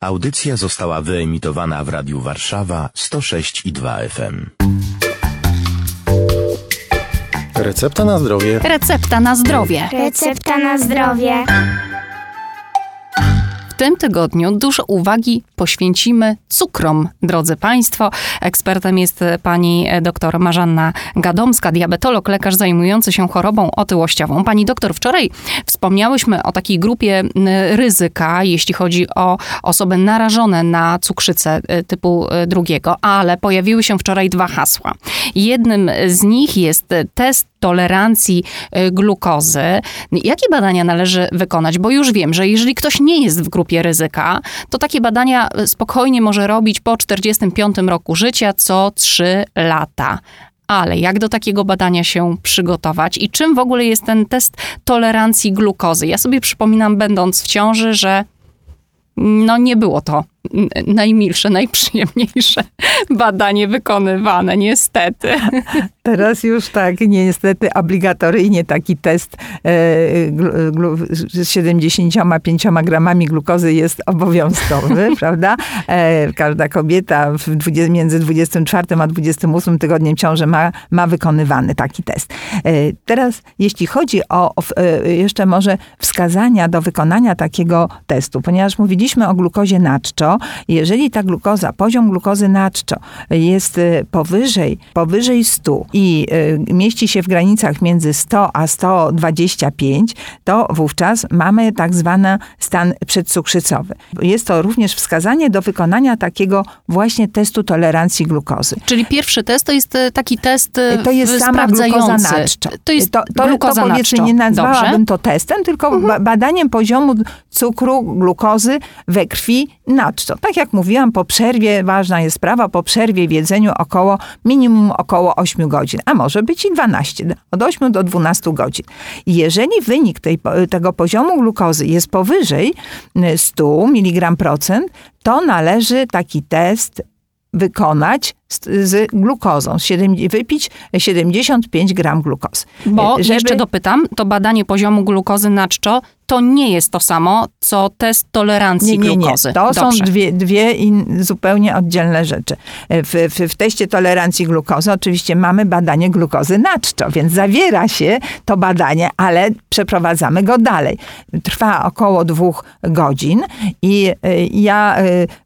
Audycja została wyemitowana w Radiu Warszawa 106 i 2 FM. Recepta na zdrowie. Recepta na zdrowie. Recepta na zdrowie. Tym tygodniu dużo uwagi poświęcimy cukrom, drodzy Państwo. Ekspertem jest pani dr Marzanna Gadomska, diabetolog, lekarz zajmujący się chorobą otyłościową. Pani doktor, wczoraj wspomniałyśmy o takiej grupie ryzyka, jeśli chodzi o osoby narażone na cukrzycę y, typu y, drugiego, ale pojawiły się wczoraj dwa hasła. Jednym z nich jest test tolerancji y, glukozy. Jakie badania należy wykonać? Bo już wiem, że jeżeli ktoś nie jest w grupie ryzyka, to takie badania spokojnie może robić po 45 roku życia co 3 lata. Ale jak do takiego badania się przygotować i czym w ogóle jest ten test tolerancji glukozy? Ja sobie przypominam, będąc w ciąży, że no nie było to najmilsze, najprzyjemniejsze badanie wykonywane, niestety. Teraz już tak, niestety obligatoryjnie taki test z 75 gramami glukozy jest obowiązkowy, prawda? E, każda kobieta w 20, między 24 a 28 tygodniem ciąży ma, ma wykonywany taki test. E, teraz, jeśli chodzi o, o e, jeszcze może wskazania do wykonania takiego testu, ponieważ mówiliśmy o glukozie naczczo, jeżeli ta glukoza, poziom glukozy naczczo jest powyżej, powyżej 100 i mieści się w granicach między 100 a 125, to wówczas mamy tak zwany stan przedcukrzycowy. Jest to również wskazanie do wykonania takiego właśnie testu tolerancji glukozy. Czyli pierwszy test to jest taki test To jest sama glukoza naczczo. To jest to, to, glukoza to powiedzmy, nie nazwałabym Dobrze. to testem, tylko ba- badaniem poziomu cukru, glukozy we krwi Tak jak mówiłam, po przerwie, ważna jest sprawa, po przerwie w jedzeniu około, minimum około 8 godzin, a może być i 12, od 8 do 12 godzin. Jeżeli wynik tej, tego poziomu glukozy jest powyżej 100 mg procent, to należy taki test wykonać z, z glukozą, wypić 75 gram glukozy. Bo Żeby- jeszcze dopytam, to badanie poziomu glukozy na czczo to nie jest to samo, co test tolerancji Nie, nie, nie. glukozy. To są Dobrze. dwie, dwie in, zupełnie oddzielne rzeczy. W, w, w teście tolerancji glukozy oczywiście mamy badanie glukozy na czczo, więc zawiera się to badanie, ale przeprowadzamy go dalej. Trwa około dwóch godzin i y, ja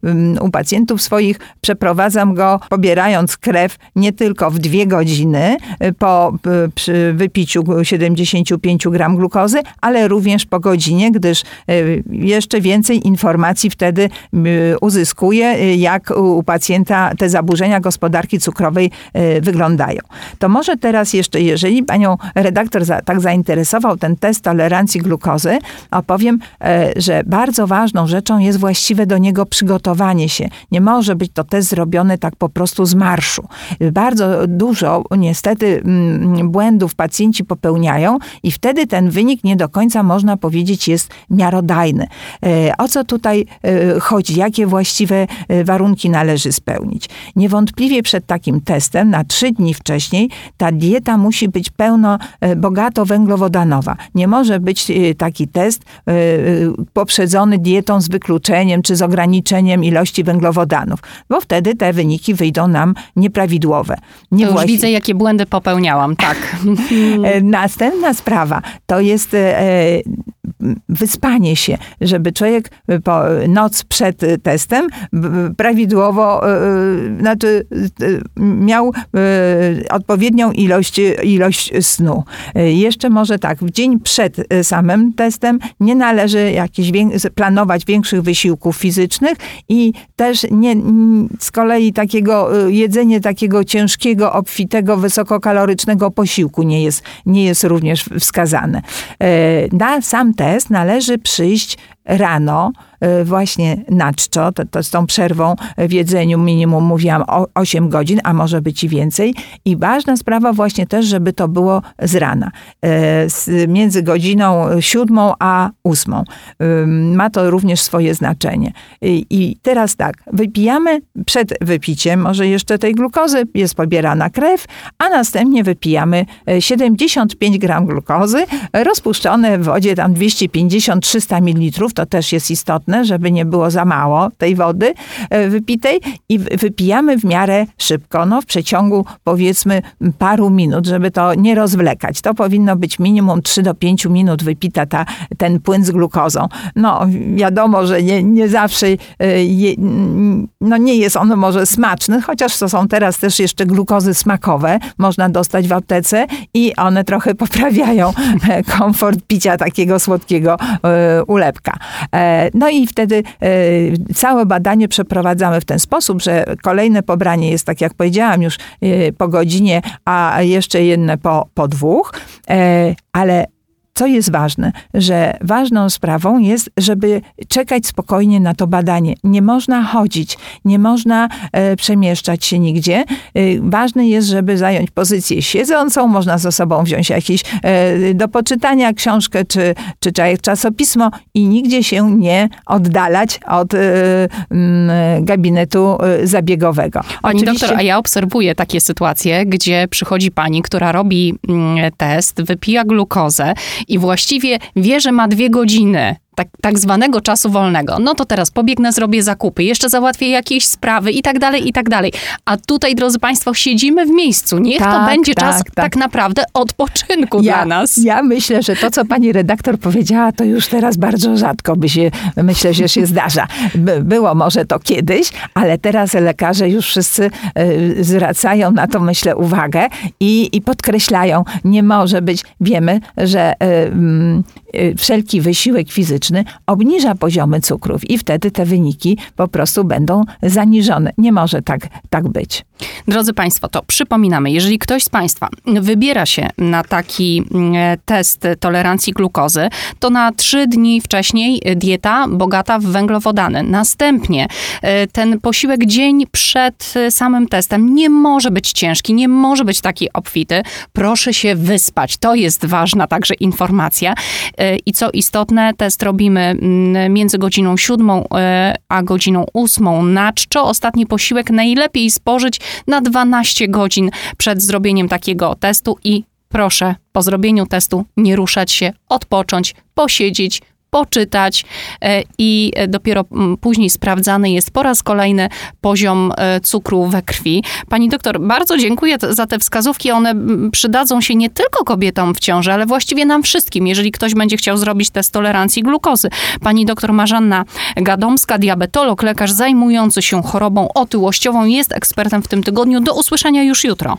ym, u pacjentów swoich przeprowadzam go pobierając krew nie tylko w dwie godziny po przy wypiciu 75 gram glukozy, ale również po godzinie, gdyż y, jeszcze więcej informacji wtedy uzyskuję, y, jak u pacjenta te zaburzenia gospodarki cukrowej y, wyglądają. To może teraz jeszcze, jeżeli panią redaktor za, tak zainteresował ten test tolerancji glukozy, opowiem, e, że bardzo ważną rzeczą jest właściwe do niego przygotowanie się. Nie może być to test zrobiony tak po prostu z marszu. Bardzo dużo niestety błędów pacjenci popełniają i wtedy ten wynik nie do końca można powiedzieć jest miarodajny. E, O co tutaj e, chodzi? Jakie właściwe e, warunki należy spełnić? Niewątpliwie przed takim testem na trzy dni wcześniej ta dieta musi być pełno, bogato węglowodanowa. Nie może być taki test poprzedzony dietą z wykluczeniem czy z ograniczeniem ilości węglowodanów, bo wtedy te wyniki wyjdą nam nieprawidłowe. To już widzę, jakie błędy popełniałam, tak. Następna sprawa to jest wyspanie się, żeby człowiek po noc przed testem b- prawidłowo, e, znaczy miał odpowiednią ilość, ilość snu. Jeszcze może tak, w dzień przed samym testem nie należy jakiś planować większych wysiłków fizycznych i też nie, z kolei takiego jedzenie takiego ciężkiego, obfitego, wysokokalorycznego posiłku nie jest, nie jest również wskazane. Na sam test należy przyjść rano, e, właśnie na czczo, to, to z tą przerwą w jedzeniu minimum mówiłam o 8 godzin, a może być i więcej. I ważna sprawa właśnie też, żeby to było z rana, e, między godziną siódmą a ósmą. Ym, Ma to również swoje znaczenie. I, teraz tak, wypijamy przed wypiciem, może jeszcze tej glukozy, jest pobierana krew, a następnie wypijamy e, 75 gram glukozy, rozpuszczone w wodzie tam 250-300 ml, litrów. To też jest istotne, żeby nie było za mało tej wody e, wypitej i wy- wypijamy w miarę szybko, no w przeciągu powiedzmy paru minut, żeby to nie rozwlekać. To powinno być minimum 3 do 5 minut wypita ta, ten płyn z glukozą. No wiadomo, że nie, nie zawsze e, je, no nie jest on może smaczny, chociaż to są teraz też jeszcze glukozy smakowe, można dostać w aptece i one trochę poprawiają e, komfort picia takiego słodkiego ulepka. E, No i wtedy e, całe badanie przeprowadzamy w ten sposób, że kolejne pobranie jest, tak jak powiedziałam, już e, po godzinie, a jeszcze jedne po, po dwóch, ale co jest ważne, że ważną sprawą jest, żeby czekać spokojnie na to badanie. Nie można chodzić, nie można e, przemieszczać się nigdzie. E, ważne jest, żeby zająć pozycję siedzącą, można ze sobą wziąć jakieś e, do poczytania książkę czy, czy cza- czasopismo i nigdzie się nie oddalać od e, mm, gabinetu e, zabiegowego. Pani Oczywiście- doktor, a ja obserwuję takie sytuacje, gdzie przychodzi pani, która robi mm, test, wypija glukozę i właściwie wie, że ma dwie godziny. Tak, tak zwanego czasu wolnego. No to teraz pobiegnę, zrobię zakupy, jeszcze załatwię jakieś sprawy i tak dalej, i tak dalej. A tutaj, drodzy Państwo, siedzimy w miejscu. Niech to Tak, będzie tak, czas tak. tak naprawdę odpoczynku dla nas. Ja myślę, że to, co pani redaktor powiedziała, to już teraz bardzo rzadko by się, myślę, że się zdarza. By, było może to kiedyś, ale teraz lekarze już wszyscy e, zwracają na to, myślę, uwagę i, i podkreślają, nie może być, wiemy, że e, mm, wszelki wysiłek fizyczny obniża poziomy cukrów i wtedy te wyniki po prostu będą zaniżone. Nie może tak, tak być. Drodzy Państwo, to przypominamy, jeżeli ktoś z Państwa wybiera się na taki mm, test tolerancji glukozy, to na trzy dni wcześniej dieta bogata w węglowodany. Następnie e, ten posiłek dzień przed e, samym testem nie może być ciężki, nie może być taki obfity. Proszę się wyspać. To jest ważna także informacja. E, I co istotne, test robimy mm, między godziną siódmą e, a godziną ósmą na czczo. Ostatni posiłek najlepiej spożyć na 12 godzin przed zrobieniem takiego testu i proszę po zrobieniu testu nie ruszać się, odpocząć, posiedzieć, poczytać e, i e, dopiero mm, później sprawdzany jest po raz kolejny poziom e, cukru we krwi. Pani doktor, bardzo dziękuję za te wskazówki. One przydadzą się nie tylko kobietom w ciąży, ale właściwie nam wszystkim, jeżeli ktoś będzie chciał zrobić test tolerancji glukozy. Pani doktor Marzanna Gadomska, diabetolog, lekarz zajmujący się chorobą otyłościową, jest ekspertem w tym tygodniu. Do usłyszenia już jutro.